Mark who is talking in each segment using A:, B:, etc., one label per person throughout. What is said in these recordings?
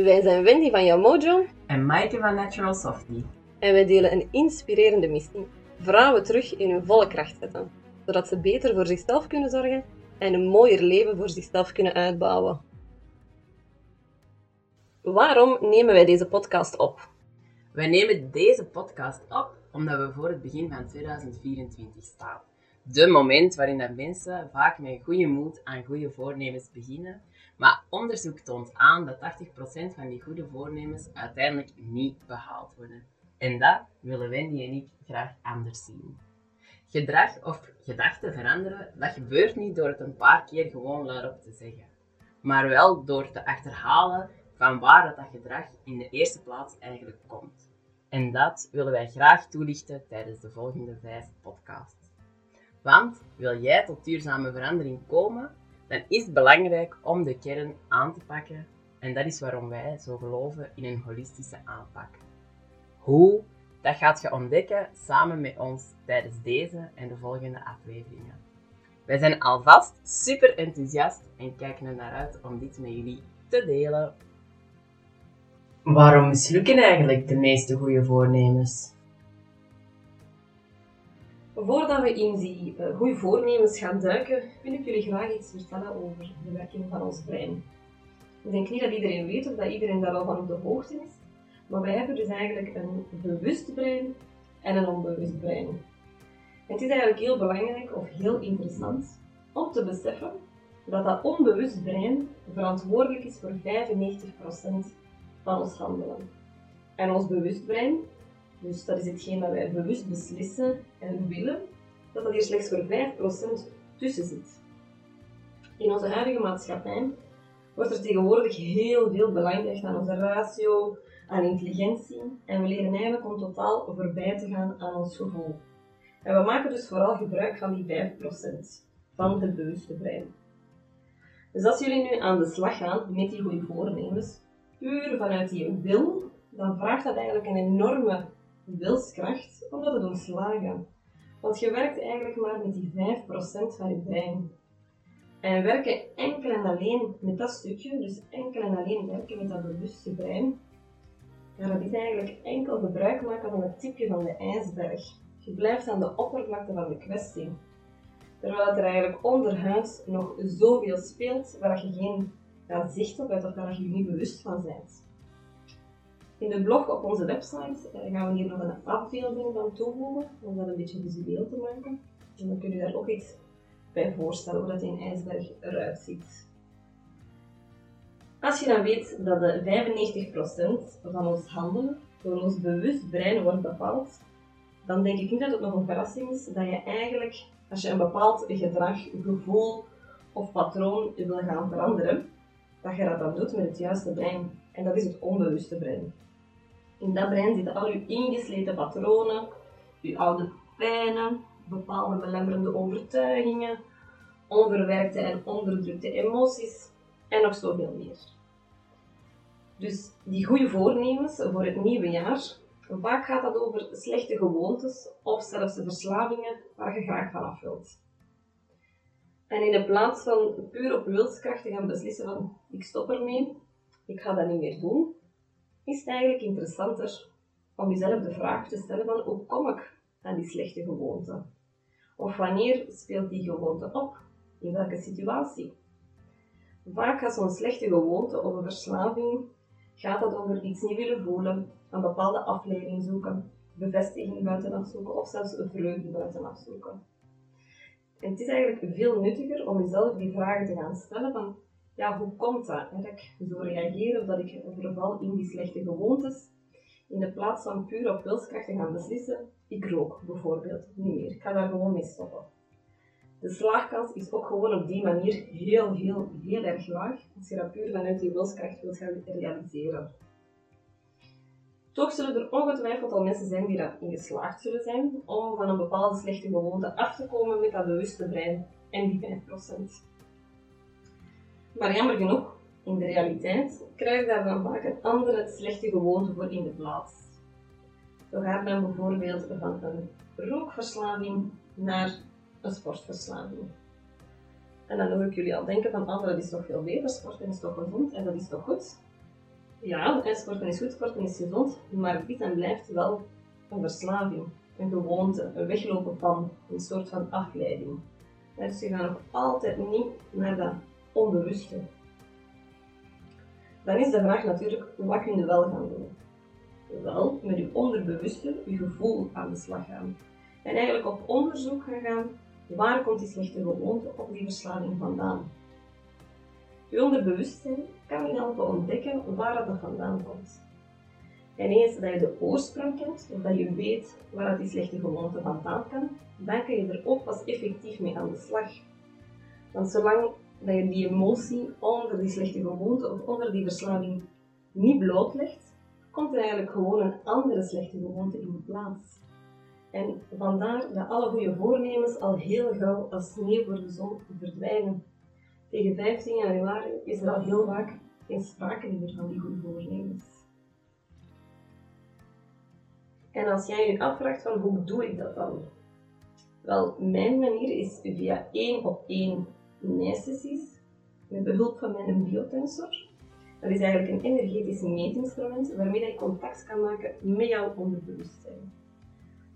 A: Wij zijn Wendy van Yamojo
B: En Maaike van Natural Softy.
A: en wij delen een inspirerende missie. Vrouwen terug in hun volle kracht zetten, zodat ze beter voor zichzelf kunnen zorgen en een mooier leven voor zichzelf kunnen uitbouwen. Waarom nemen wij deze podcast op?
B: Wij nemen deze podcast op omdat we voor het begin van 2024 staan. De moment waarin dat mensen vaak met goede moed aan goede voornemens beginnen. Maar onderzoek toont aan dat 80% van die goede voornemens uiteindelijk niet behaald worden. En dat willen Wendy en ik graag anders zien. Gedrag of gedachten veranderen, dat gebeurt niet door het een paar keer gewoon luidop te zeggen. Maar wel door te achterhalen van waar dat, gedrag in de eerste plaats eigenlijk komt. En dat willen wij graag toelichten tijdens de volgende vijf podcasts. Want wil jij tot duurzame verandering komen, dan is het belangrijk om de kern aan te pakken. En dat is waarom wij zo geloven in een holistische aanpak. Hoe? Dat gaat je ontdekken samen met ons tijdens deze en de volgende afleveringen. Wij zijn alvast super enthousiast en kijken er naar uit om dit met jullie te delen. Waarom mislukken eigenlijk de meeste goede voornemens?
A: Voordat we in die uh, goede voornemens gaan duiken, wil ik jullie graag iets vertellen over de werking van ons brein. Ik denk niet dat iedereen weet of dat iedereen daar al van op de hoogte is, maar wij hebben dus eigenlijk een bewust brein en een onbewust brein. Het is eigenlijk heel belangrijk of heel interessant om te beseffen dat dat onbewust brein verantwoordelijk is voor 95% van ons handelen. En ons bewust brein, dus dat is hetgeen dat wij bewust beslissen en willen, dat dat hier slechts voor 5% tussen zit. In onze huidige maatschappij wordt er tegenwoordig heel veel belang gelegd aan onze ratio, aan intelligentie en we leren eigenlijk om totaal voorbij te gaan aan ons gevoel. En we maken dus vooral gebruik van die 5% van het bewuste brein. Dus als jullie nu aan de slag gaan met die goede voornemens, puur vanuit die wil, dan vraagt dat eigenlijk een enorme wilskracht om dat te doen slagen. Want je werkt eigenlijk maar met die 5% van je brein. En werken enkel en alleen met dat stukje, dus enkel en alleen werken met dat bewuste brein, ja, dat is eigenlijk enkel gebruik maken van het tipje van de ijsberg. Je blijft aan de oppervlakte van de kwestie. Terwijl het er eigenlijk onderhuid nog zoveel speelt waar je geen ja, zicht op hebt of waar je niet bewust van bent. In de blog op onze website eh, gaan we hier nog een afbeelding van toevoegen om dat een beetje visueel te maken. En dan kun je daar ook iets bij voorstellen hoe dat een ijsberg eruit ziet. Als je dan weet dat de 95% van ons handelen door ons bewust brein wordt bepaald, dan denk ik niet dat het nog een verrassing is dat je eigenlijk, als je een bepaald gedrag, gevoel of patroon wil gaan veranderen, dat je dat dan doet met het juiste brein. En dat is het onbewuste brein. In dat brein zitten al je ingesleten patronen, je oude pijnen, bepaalde belemmerende overtuigingen, onverwerkte en onderdrukte emoties en nog zoveel meer. Dus die goede voornemens voor het nieuwe jaar, vaak gaat dat over slechte gewoontes of zelfs verslavingen waar je graag vanaf wilt. En in plaats van puur op wilskracht te gaan beslissen van ik stop ermee, ik ga dat niet meer doen, is het eigenlijk interessanter om jezelf de vraag te stellen van hoe kom ik aan die slechte gewoonte? Of wanneer speelt die gewoonte op? In welke situatie? Vaak gaat zo'n slechte gewoonte een verslaving gaat dat over iets niet willen voelen, een bepaalde afleiding zoeken, bevestiging buitenaf zoeken of zelfs een vreugde buitenaf zoeken. En het is eigenlijk veel nuttiger om jezelf die vragen te gaan stellen van, ja, hoe komt dat? dat ik zo reageer of dat ik verval in die slechte gewoontes, in de plaats van puur op wilskracht te gaan beslissen, ik rook bijvoorbeeld niet meer, ik ga daar gewoon mee stoppen. De slaagkans is ook gewoon op die manier heel, heel, heel erg laag als je dat puur vanuit die wilskracht wilt gaan realiseren. Toch zullen er ongetwijfeld al mensen zijn die daarin geslaagd zullen zijn om van een bepaalde slechte gewoonte af te komen met dat bewuste brein en die 5%. Maar jammer genoeg, in de realiteit krijg je daar dan vaak een andere slechte gewoonte voor in de plaats. Zo gaat men bijvoorbeeld van een rookverslaving naar een sportverslaving. En dan hoor ik jullie al denken van, oh, dat is toch veel beter, sporten is toch gezond en dat is toch goed. Ja, en sporten is goed, sporten is gezond, maar is en blijft wel een verslaving, een gewoonte, een weglopen van, een soort van afleiding. dus je gaat nog altijd niet naar dat onbewuste. Dan is de vraag natuurlijk, wat kun je wel gaan doen? Wel, met je onderbewuste, je gevoel aan de slag gaan. En eigenlijk op onderzoek gaan gaan, waar komt die slechte gewoonte of die verslaving vandaan? Je onderbewustzijn kan je helpen ontdekken waar dat vandaan komt. En eens dat je de oorsprong kent, of dat je weet waar die slechte gewoonte vandaan kan, dan kan je er ook pas effectief mee aan de slag. Want zolang dat je die emotie onder die slechte gewoonte of onder die verslaving niet blootlegt, komt er eigenlijk gewoon een andere slechte gewoonte in plaats. En vandaar dat alle goede voornemens al heel gauw als sneeuw voor de zon verdwijnen. Tegen 15 januari is er al heel vaak geen sprake meer van die goede voornemens. En als jij je afvraagt van hoe doe ik dat dan? Wel, mijn manier is via één op één nijsessies met behulp van mijn biotensor. Dat is eigenlijk een energetisch meetinstrument waarmee je contact kan maken met jouw onderbewustzijn.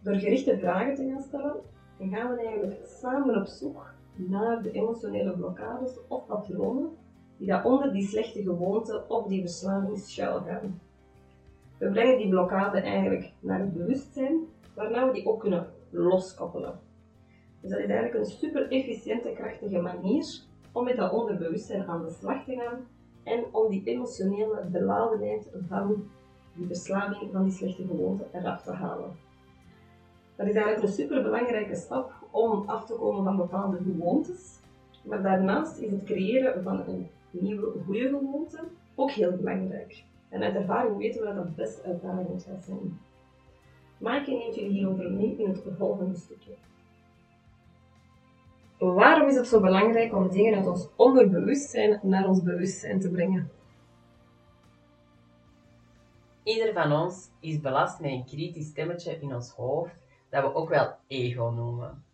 A: Door gerichte vragen te gaan stellen, gaan we eigenlijk samen op zoek naar de emotionele blokkades of patronen die daar onder die slechte gewoonte of die verslaving schuil gaan. We brengen die blokkade eigenlijk naar het bewustzijn, waarna we die ook kunnen loskoppelen. Dus dat is eigenlijk een super efficiënte, krachtige manier om met dat onderbewustzijn aan de slag te gaan en om die emotionele beladenheid van die verslaving, van die slechte gewoonte eraf te halen. Dat is eigenlijk een super belangrijke stap om af te komen van bepaalde gewoontes. Maar daarnaast is het creëren van een nieuwe goede gewoonte ook heel belangrijk. En uit ervaring weten we dat dat best uitdagend gaat zijn. Maaike neemt jullie hierover mee in het volgende stukje. Waarom is het zo belangrijk om dingen uit ons onderbewustzijn naar ons bewustzijn te brengen?
B: Ieder van ons is belast met een kritisch stemmetje in ons hoofd dat we ook wel ego noemen.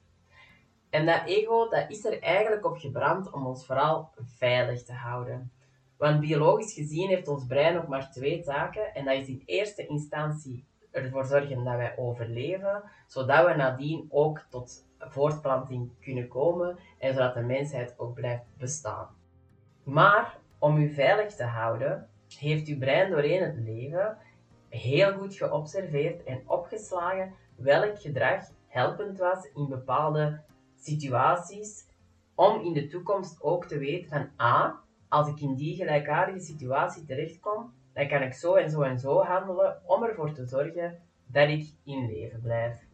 B: En dat ego dat is er eigenlijk op gebrand om ons vooral veilig te houden. Want biologisch gezien heeft ons brein ook maar twee taken. En dat is in eerste instantie ervoor zorgen dat wij overleven, zodat we nadien ook tot voortplanting kunnen komen en zodat de mensheid ook blijft bestaan. Maar om u veilig te houden, heeft uw brein doorheen het leven heel goed geobserveerd en opgeslagen welk gedrag helpend was in bepaalde situaties, om in de toekomst ook te weten van A, als ik in die gelijkaardige situatie terechtkom, dan kan ik zo en zo en zo handelen om ervoor te zorgen dat ik in leven blijf.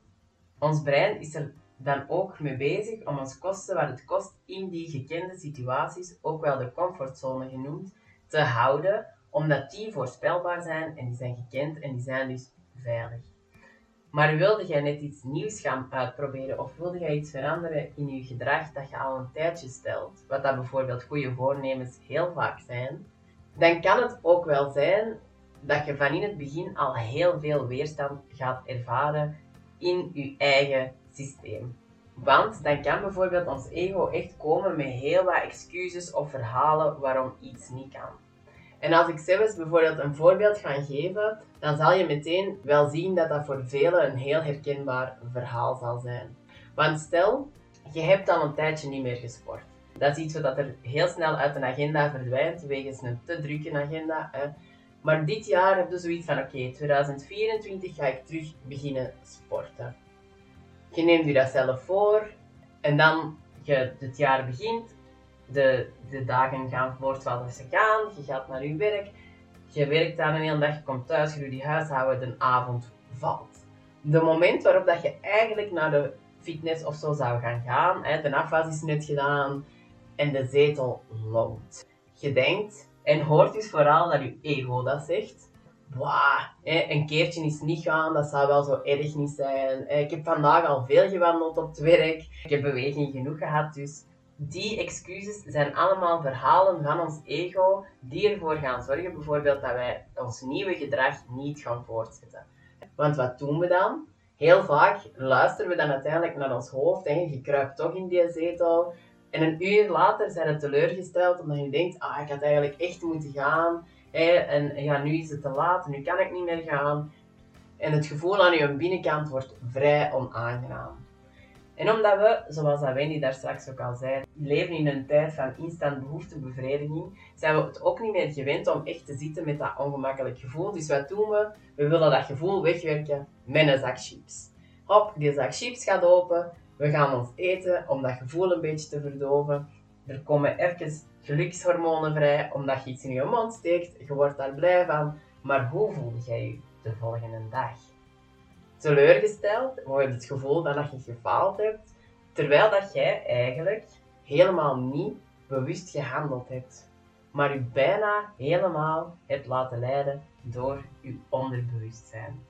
B: Ons brein is er dan ook mee bezig om ons kosten wat het kost in die gekende situaties, ook wel de comfortzone genoemd, te houden, omdat die voorspelbaar zijn en die zijn gekend en die zijn dus veilig. Maar wilde jij net iets nieuws gaan uitproberen of wilde jij iets veranderen in je gedrag dat je al een tijdje stelt, wat dat bijvoorbeeld goede voornemens heel vaak zijn, dan kan het ook wel zijn dat je van in het begin al heel veel weerstand gaat ervaren in je eigen systeem. Want dan kan bijvoorbeeld ons ego echt komen met heel wat excuses of verhalen waarom iets niet kan. En als ik zelfs bijvoorbeeld een voorbeeld ga geven, dan zal je meteen wel zien dat dat voor velen een heel herkenbaar verhaal zal zijn. Want stel, je hebt al een tijdje niet meer gesport. Dat is iets wat er heel snel uit een agenda verdwijnt, wegens een te drukke agenda. Maar dit jaar heb je zoiets van, oké, 2024 ga ik terug beginnen sporten. Je neemt je dat zelf voor en dan je het jaar begint de, de dagen gaan voort zoals ze gaan. Je gaat naar je werk. Je werkt aan een hele dag, je komt thuis, je doet je huishouden, de avond valt. De moment waarop dat je eigenlijk naar de fitness of zo zou gaan gaan, hè, de afwas is net gedaan en de zetel loopt. Je denkt en hoort dus vooral dat je ego dat zegt. Een keertje is niet gaan, dat zou wel zo erg niet zijn. Ik heb vandaag al veel gewandeld op het werk. Ik heb beweging genoeg gehad, dus die excuses zijn allemaal verhalen van ons ego die ervoor gaan zorgen bijvoorbeeld dat wij ons nieuwe gedrag niet gaan voortzetten. Want wat doen we dan? Heel vaak luisteren we dan uiteindelijk naar ons hoofd en je kruipt toch in die zetel. En een uur later zijn we teleurgesteld omdat je denkt, ah, ik had eigenlijk echt moeten gaan. En ja, nu is het te laat, nu kan ik niet meer gaan. En het gevoel aan je binnenkant wordt vrij onaangenaam. En omdat we, zoals Wendy daar straks ook al zei, leven in een tijd van instant behoeftebevrediging, zijn we het ook niet meer gewend om echt te zitten met dat ongemakkelijk gevoel. Dus wat doen we? We willen dat gevoel wegwerken met een zak chips. Hop, die zak chips gaat open. We gaan ons eten om dat gevoel een beetje te verdoven. Er komen even gelukshormonen vrij omdat je iets in je mond steekt. Je wordt daar blij van. Maar hoe voel jij je de volgende dag? teleurgesteld, of je het gevoel dat je gefaald hebt, terwijl dat jij eigenlijk helemaal niet bewust gehandeld hebt, maar je bijna helemaal hebt laten leiden door je onderbewustzijn.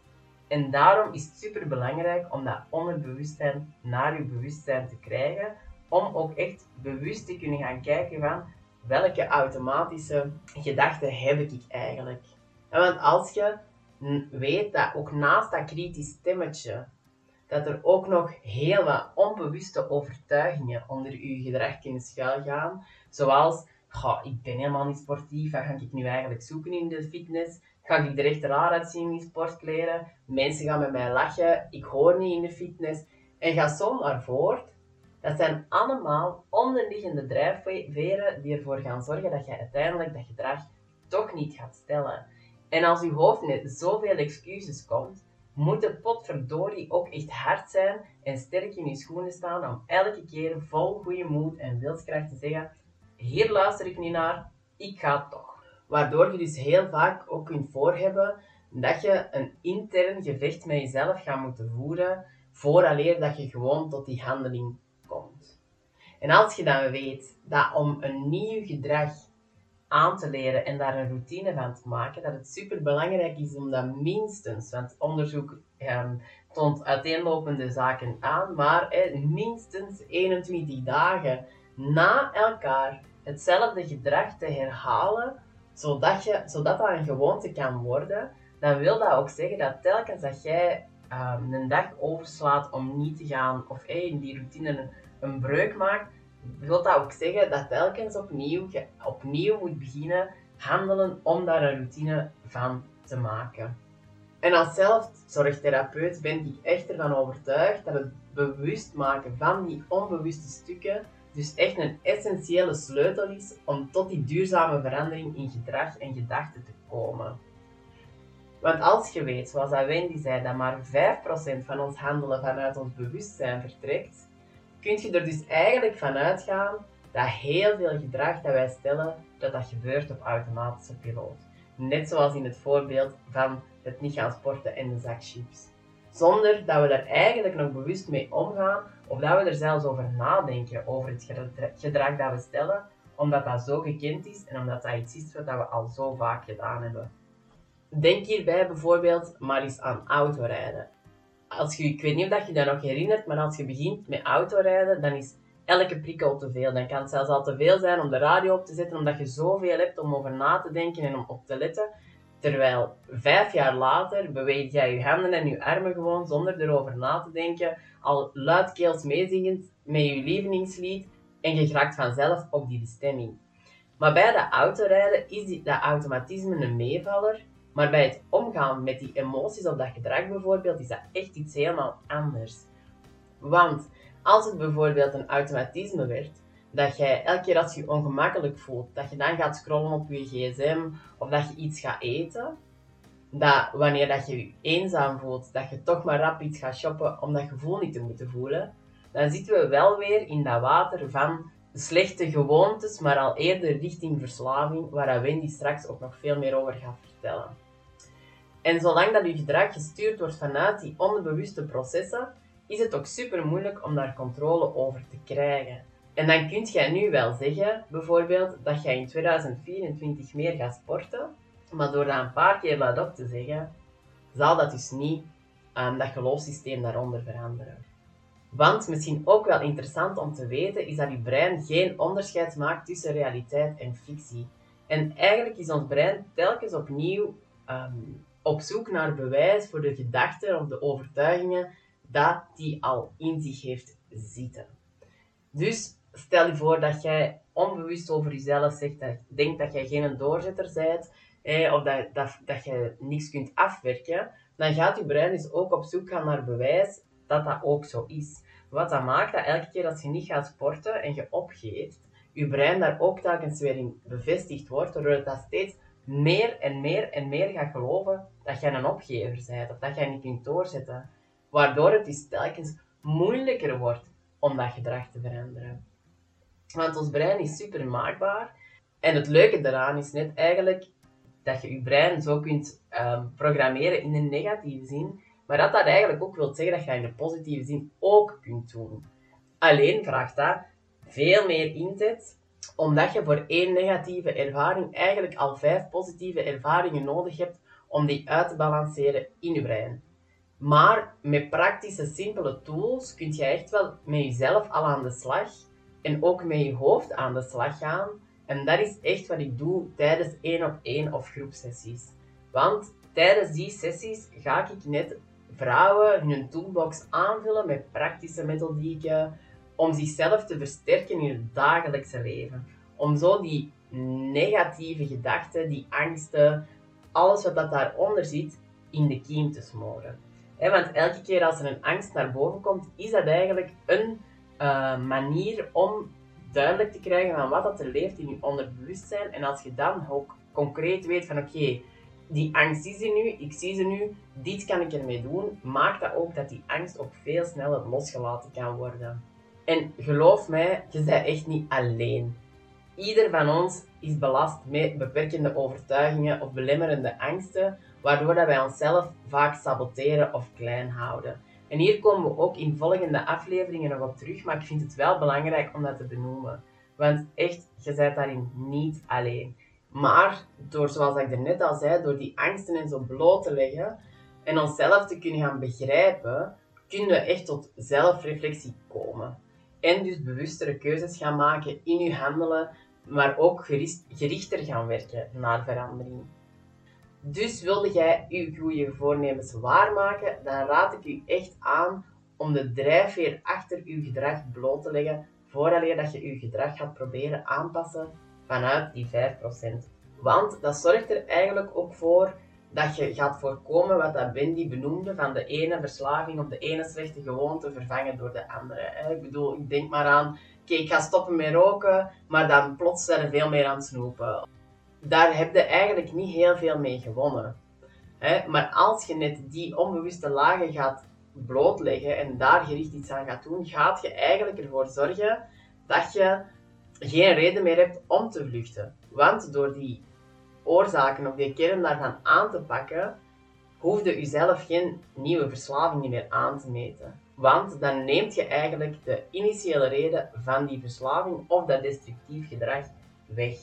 B: En daarom is het super belangrijk om dat onderbewustzijn naar je bewustzijn te krijgen, om ook echt bewust te kunnen gaan kijken van welke automatische gedachten heb ik eigenlijk. En want als je weet dat ook naast dat kritisch stemmetje, dat er ook nog heel wat onbewuste overtuigingen onder uw gedrag kunnen schuilgaan. Zoals, ik ben helemaal niet sportief, wat ga ik nu eigenlijk zoeken in de fitness? Ga ik er echt raar uitzien in sportkleren? Mensen gaan met mij lachen, ik hoor niet in de fitness. En ga zo maar voort. Dat zijn allemaal onderliggende drijfveren die ervoor gaan zorgen dat je uiteindelijk dat gedrag toch niet gaat stellen. En als uw hoofd met zoveel excuses komt, moet de potverdorie ook echt hard zijn en sterk in uw schoenen staan om elke keer vol goede moed en wilskracht te zeggen: Hier luister ik niet naar, ik ga toch. Waardoor je dus heel vaak ook kunt voorhebben dat je een intern gevecht met jezelf gaat moeten voeren vooraleer dat je gewoon tot die handeling komt. En als je dan weet dat om een nieuw gedrag aan te leren en daar een routine van te maken, dat het super belangrijk is om dat minstens, want onderzoek ehm, toont uiteenlopende zaken aan, maar minstens 21 dagen na elkaar hetzelfde gedrag te herhalen, zodat, je, zodat dat een gewoonte kan worden, dan wil dat ook zeggen dat telkens dat jij um, een dag overslaat om niet te gaan of in die routine een, een breuk maakt, wil dat ook zeggen dat telkens opnieuw, je opnieuw moet beginnen handelen om daar een routine van te maken. En als zelfzorgtherapeut ben ik echt ervan overtuigd dat het bewust maken van die onbewuste stukken dus echt een essentiële sleutel is om tot die duurzame verandering in gedrag en gedachten te komen. Want als je weet, zoals Wendy zei, dat maar 5% van ons handelen vanuit ons bewustzijn vertrekt, kun je er dus eigenlijk van uitgaan dat heel veel gedrag dat wij stellen, dat dat gebeurt op automatische piloot. Net zoals in het voorbeeld van het niet gaan sporten en de zak chips. Zonder dat we er eigenlijk nog bewust mee omgaan of dat we er zelfs over nadenken over het gedrag dat we stellen, omdat dat zo gekend is en omdat dat iets is wat we al zo vaak gedaan hebben. Denk hierbij bijvoorbeeld maar eens aan autorijden als je, ik weet niet of je dat nog herinnert, maar als je begint met autorijden, dan is elke prikkel te veel. Dan kan het zelfs al te veel zijn om de radio op te zetten, omdat je zoveel hebt om over na te denken en om op te letten. Terwijl vijf jaar later beweeg jij je handen en je armen gewoon zonder erover na te denken, al luidkeels meezingend met je lievelingslied en je raakt vanzelf op die bestemming. Maar bij de autorijden is dat automatisme een meevaller maar bij het omgaan met die emoties of dat gedrag bijvoorbeeld, is dat echt iets helemaal anders. Want als het bijvoorbeeld een automatisme werd, dat jij elke keer als je je ongemakkelijk voelt, dat je dan gaat scrollen op je gsm of dat je iets gaat eten, dat wanneer dat je je eenzaam voelt, dat je toch maar rap iets gaat shoppen om dat gevoel niet te moeten voelen, dan zitten we wel weer in dat water van slechte gewoontes, maar al eerder richting verslaving, waar Wendy straks ook nog veel meer over gaat En zolang dat je gedrag gestuurd wordt vanuit die onbewuste processen, is het ook super moeilijk om daar controle over te krijgen. En dan kun jij nu wel zeggen, bijvoorbeeld, dat jij in 2024 meer gaat sporten, maar door dat een paar keer luidop te zeggen, zal dat dus niet um, dat geloofssysteem daaronder veranderen. Want misschien ook wel interessant om te weten, is dat je brein geen onderscheid maakt tussen realiteit en fictie. En eigenlijk is ons brein telkens opnieuw um, op zoek naar bewijs voor de gedachten of de overtuigingen dat die al in zich heeft zitten. Dus stel je voor dat jij onbewust over jezelf zegt dat denkt dat jij geen doorzetter bent, of dat, dat, dat je niks kunt afwerken, dan gaat je brein dus ook op zoek gaan naar bewijs dat dat ook zo is. Wat dat maakt dat elke keer als je niet gaat sporten en je opgeeft, je brein daar ook telkens weer in bevestigd wordt, doordat dat steeds meer en meer en meer gaat geloven dat jij een opgever bent of dat jij niet kunt doorzetten. Waardoor het dus telkens moeilijker wordt om dat gedrag te veranderen. Want ons brein is super maakbaar. En het leuke daaraan is net eigenlijk dat je je brein zo kunt ehm, programmeren in een negatieve zin. Maar dat dat eigenlijk ook wil zeggen dat je in de positieve zin ook kunt doen. Alleen vraagt dat veel meer inzet, omdat je voor één negatieve ervaring eigenlijk al vijf positieve ervaringen nodig hebt om die uit te balanceren in je brein. Maar met praktische, simpele tools kun je echt wel met jezelf al aan de slag en ook met je hoofd aan de slag gaan. En dat is echt wat ik doe tijdens één op één of groepsessies. Want tijdens die sessies ga ik net vrouwen hun toolbox aanvullen met praktische methodieken om zichzelf te versterken in het dagelijkse leven. Om zo die negatieve gedachten, die angsten, alles wat dat daaronder zit, in de kiem te smoren. want elke keer als er een angst naar boven komt, is dat eigenlijk een uh, manier om duidelijk te krijgen van wat dat er leeft in je onderbewustzijn. En als je dan ook concreet weet van oké, die angst is er nu, ik zie ze nu, dit kan ik ermee doen, maakt dat ook dat die angst ook veel sneller losgelaten kan worden. En geloof mij, je bent echt niet alleen. Ieder van ons is belast met beperkende overtuigingen of belemmerende angsten, waardoor dat wij onszelf vaak saboteren of klein houden. En hier komen we ook in volgende afleveringen nog op terug, maar ik vind het wel belangrijk om dat te benoemen. Want echt, je bent daarin niet alleen. Maar door, zoals ik er net al zei, door die angsten en zo bloot te leggen en onszelf te kunnen gaan begrijpen, kunnen we echt tot zelfreflectie komen. En dus bewustere keuzes gaan maken in je handelen, maar ook gerichter gaan werken naar verandering. Dus wilde jij je goede voornemens waarmaken, dan raad ik u echt aan om de drijfveer achter uw gedrag bloot te leggen vooraleer dat je uw gedrag gaat proberen aanpassen vanuit die 5%. Want dat zorgt er eigenlijk ook voor dat je gaat voorkomen wat dat Bendy benoemde van de ene verslaving of de ene slechte gewoonte vervangen door de andere. Ik bedoel, ik denk maar aan, oké, ik ga stoppen met roken, maar dan plots zijn er veel meer aan het snoepen daar heb je eigenlijk niet heel veel mee gewonnen. Maar als je net die onbewuste lagen gaat blootleggen en daar gericht iets aan gaat doen, gaat je eigenlijk ervoor zorgen dat je geen reden meer hebt om te vluchten. Want door die oorzaken of die kern daarvan aan te pakken, hoefde je zelf geen nieuwe verslavingen meer aan te meten. Want dan neemt je eigenlijk de initiële reden van die verslaving of dat destructief gedrag weg.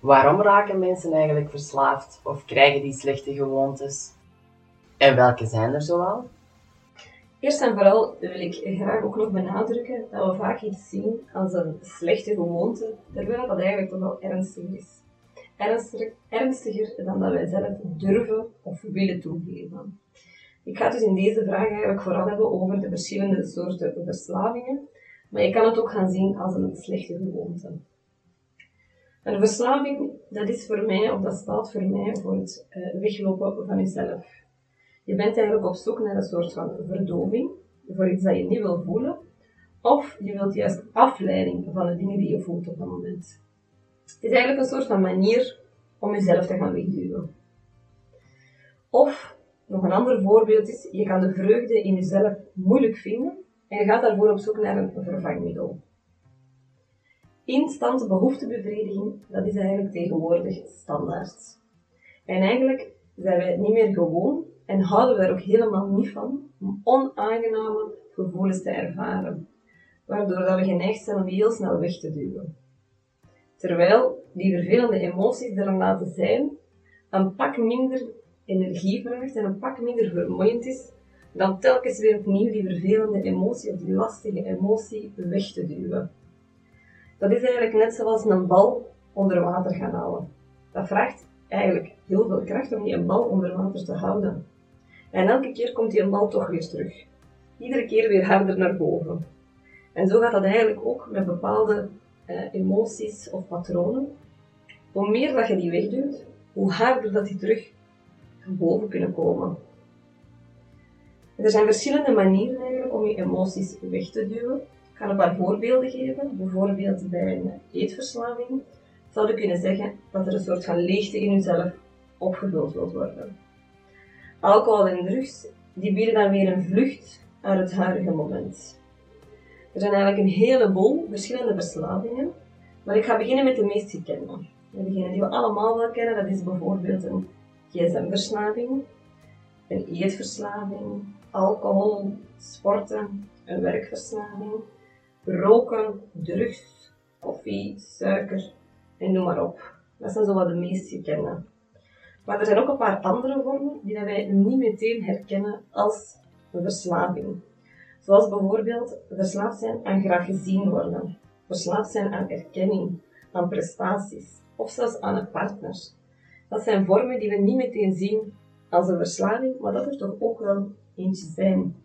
B: Waarom raken mensen eigenlijk verslaafd of krijgen die slechte gewoontes? En welke zijn er zoal?
A: Eerst en vooral wil ik graag ook nog benadrukken dat we vaak iets zien als een slechte gewoonte, terwijl dat eigenlijk toch wel ernstig is. Ernstiger, dan dat wij zelf durven of willen toegeven. Ik ga dus in deze vraag eigenlijk vooral hebben over de verschillende soorten verslavingen, maar je kan het ook gaan zien als een slechte gewoonte. Een verslaving, dat is voor mij, of dat staat voor mij voor het uh, weglopen van jezelf. Je bent eigenlijk op zoek naar een soort van verdoving, voor iets dat je niet wil voelen, of je wilt juist afleiding van de dingen die je voelt op dat moment. Het is eigenlijk een soort van manier om jezelf te gaan wegduwen. Of, nog een ander voorbeeld is, je kan de vreugde in jezelf moeilijk vinden en je gaat daarvoor op zoek naar een vervangmiddel. Instante behoeftebevrediging, dat is eigenlijk tegenwoordig standaard. En eigenlijk zijn wij het niet meer gewoon en houden we er ook helemaal niet van om onaangename gevoelens te ervaren, waardoor dat we geneigd zijn om die heel snel weg te duwen. Terwijl die vervelende emoties er laten zijn, een pak minder energie vraagt en een pak minder vermoeiend is, dan telkens weer opnieuw die vervelende emotie of die lastige emotie weg te duwen. Dat is eigenlijk net zoals een bal onder water gaan houden. Dat vraagt eigenlijk heel veel kracht om die een bal onder water te houden. En elke keer komt die bal toch weer terug. Iedere keer weer harder naar boven. En zo gaat dat eigenlijk ook met bepaalde eh, emoties of patronen. hoe meer dat je die wegduwt, hoe harder dat die terug boven kunnen komen. Er zijn verschillende manieren eigenlijk om je emoties weg te duwen. Ik ga een paar voorbeelden geven. Bijvoorbeeld bij een eetverslaving zou je kunnen zeggen dat er een soort van leegte in jezelf opgevuld wilt worden. Alcohol en drugs die bieden dan weer een vlucht uit het huidige moment. Er zijn eigenlijk een heleboel verschillende verslavingen, maar ik ga beginnen met de meest gekende. Degene die we allemaal wel kennen, dat is bijvoorbeeld een gsm-verslaving, een eetverslaving, alcohol, sporten, een werkverslaving, roken, drugs, koffie, suiker en noem maar op. Dat zijn zo wat de meest gekende. Maar er zijn ook een paar andere vormen die wij niet meteen herkennen als verslaving. Zoals bijvoorbeeld verslaafd zijn aan graag gezien worden, verslaafd zijn aan erkenning, aan prestaties of zelfs aan een partner. Dat zijn vormen die we niet meteen zien als een verslaving, maar dat er toch ook wel eentje zijn.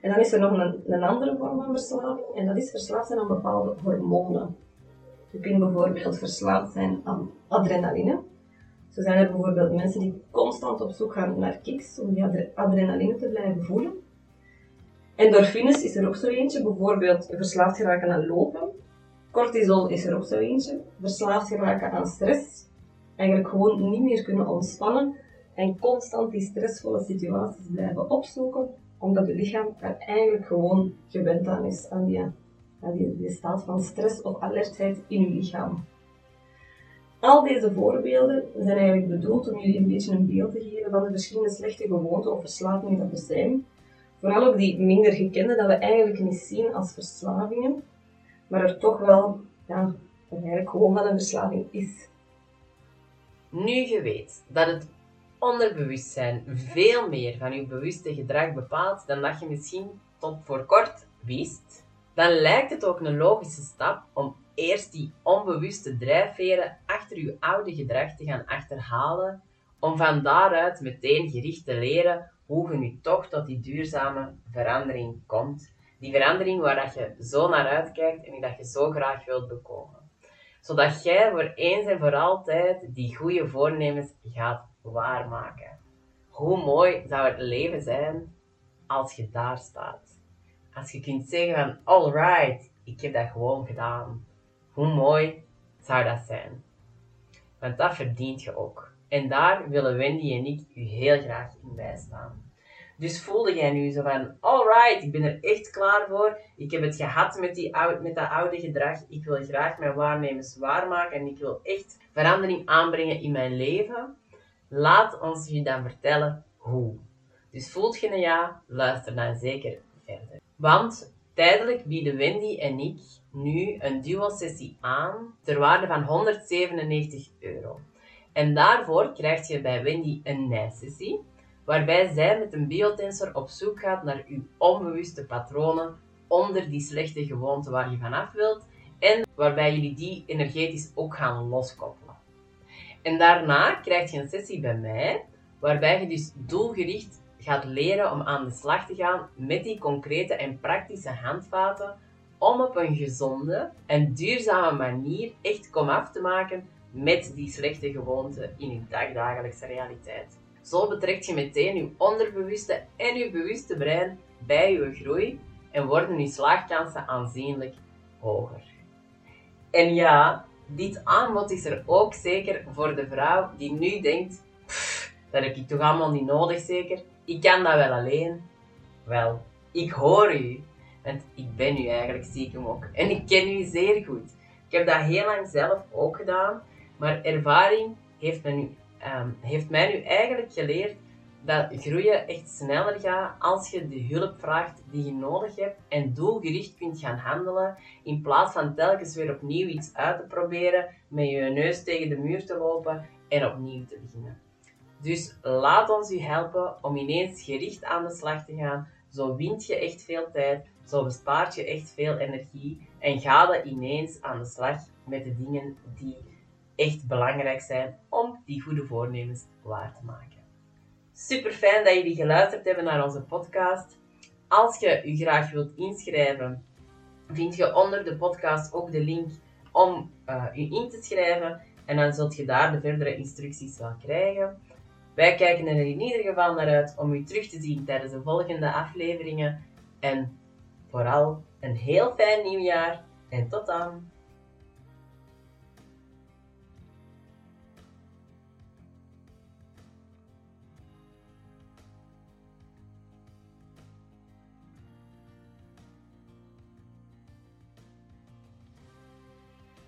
A: En dan is er nog een, een andere vorm van verslaving, en dat is verslaafd zijn aan bepaalde hormonen. Je kunt bijvoorbeeld verslaafd zijn aan adrenaline. Zo zijn er bijvoorbeeld mensen die constant op zoek gaan naar kicks om die adrenaline te blijven voelen. Endorfines is er ook zo eentje, bijvoorbeeld verslaafd geraken aan lopen. Cortisol is er ook zo eentje, verslaafd geraken aan stress. Eigenlijk gewoon niet meer kunnen ontspannen en constant die stressvolle situaties blijven opzoeken, omdat je lichaam er eigenlijk gewoon gewend aan is, aan die, aan die, die staat van stress of alertheid in je lichaam. Al deze voorbeelden zijn eigenlijk bedoeld om jullie een beetje een beeld te geven van de verschillende slechte gewoonten of verslavingen dat er zijn. Vooral ook die minder gekende, dat we eigenlijk niet zien als verslavingen, maar er toch wel, ja, eigenlijk gewoon wat een verslaving is.
B: Nu je weet dat het onderbewustzijn veel meer van je bewuste gedrag bepaalt dan dat je misschien tot voor kort wist, dan lijkt het ook een logische stap om eerst die onbewuste drijfveren achter je oude gedrag te gaan achterhalen, om van daaruit meteen gericht te leren hoe je nu toch tot die duurzame verandering komt. Die verandering waar dat je zo naar uitkijkt en die dat je zo graag wilt bekomen. Zodat jij voor eens en voor altijd die goede voornemens gaat waarmaken. Hoe mooi zou het leven zijn als je daar staat. Als je kunt zeggen van, alright, ik heb dat gewoon gedaan. Hoe mooi zou dat zijn? Want dat verdient je ook. En daar willen Wendy en ik u heel graag in bijstaan. Dus voelde jij nu zo van, alright, ik ben er echt klaar voor. Ik heb het gehad met, die oude, met dat oude gedrag. Ik wil graag mijn waarnemers waarmaken en ik wil echt verandering aanbrengen in mijn leven. Laat ons je dan vertellen hoe. Dus voelt je een ja, luister dan zeker verder. Want tijdelijk bieden Wendy en ik nu een duo-sessie aan ter waarde van 197 euro. En daarvoor krijg je bij Wendy een nijsessie, waarbij zij met een biotensor op zoek gaat naar uw onbewuste patronen onder die slechte gewoonte waar je vanaf wilt en waarbij jullie die energetisch ook gaan loskoppelen. En daarna krijg je een sessie bij mij, waarbij je dus doelgericht gaat leren om aan de slag te gaan met die concrete en praktische handvaten om op een gezonde en duurzame manier echt komaf te maken met die slechte gewoonten in je dagdagelijkse realiteit. Zo betrekt je meteen je onderbewuste en je bewuste brein bij je groei en worden je slaagkansen aanzienlijk hoger. En ja, dit aanbod is er ook zeker voor de vrouw die nu denkt, dat heb ik toch allemaal niet nodig zeker, ik kan dat wel alleen. Wel, ik hoor u. Want ik ben u eigenlijk stiekem ook. En ik ken u zeer goed. Ik heb dat heel lang zelf ook gedaan. Maar ervaring heeft, nu, ehm, heeft mij nu eigenlijk geleerd dat groeien echt sneller gaat als je de hulp vraagt die je nodig hebt en doelgericht kunt gaan handelen in plaats van telkens weer opnieuw iets uit te proberen, met je neus tegen de muur te lopen en opnieuw te beginnen. Dus laat ons u helpen om ineens gericht aan de slag te gaan. Zo wint je echt veel tijd, zo bespaart je echt veel energie en ga je ineens aan de slag met de dingen die echt belangrijk zijn om die goede voornemens waar te maken. Super fijn dat jullie geluisterd hebben naar onze podcast. Als je je graag wilt inschrijven, vind je onder de podcast ook de link om uh, u in te schrijven. En dan zult je daar de verdere instructies wel krijgen. Wij kijken er in ieder geval naar uit om u terug te zien tijdens de volgende afleveringen. En vooral een heel fijn nieuwjaar en tot dan!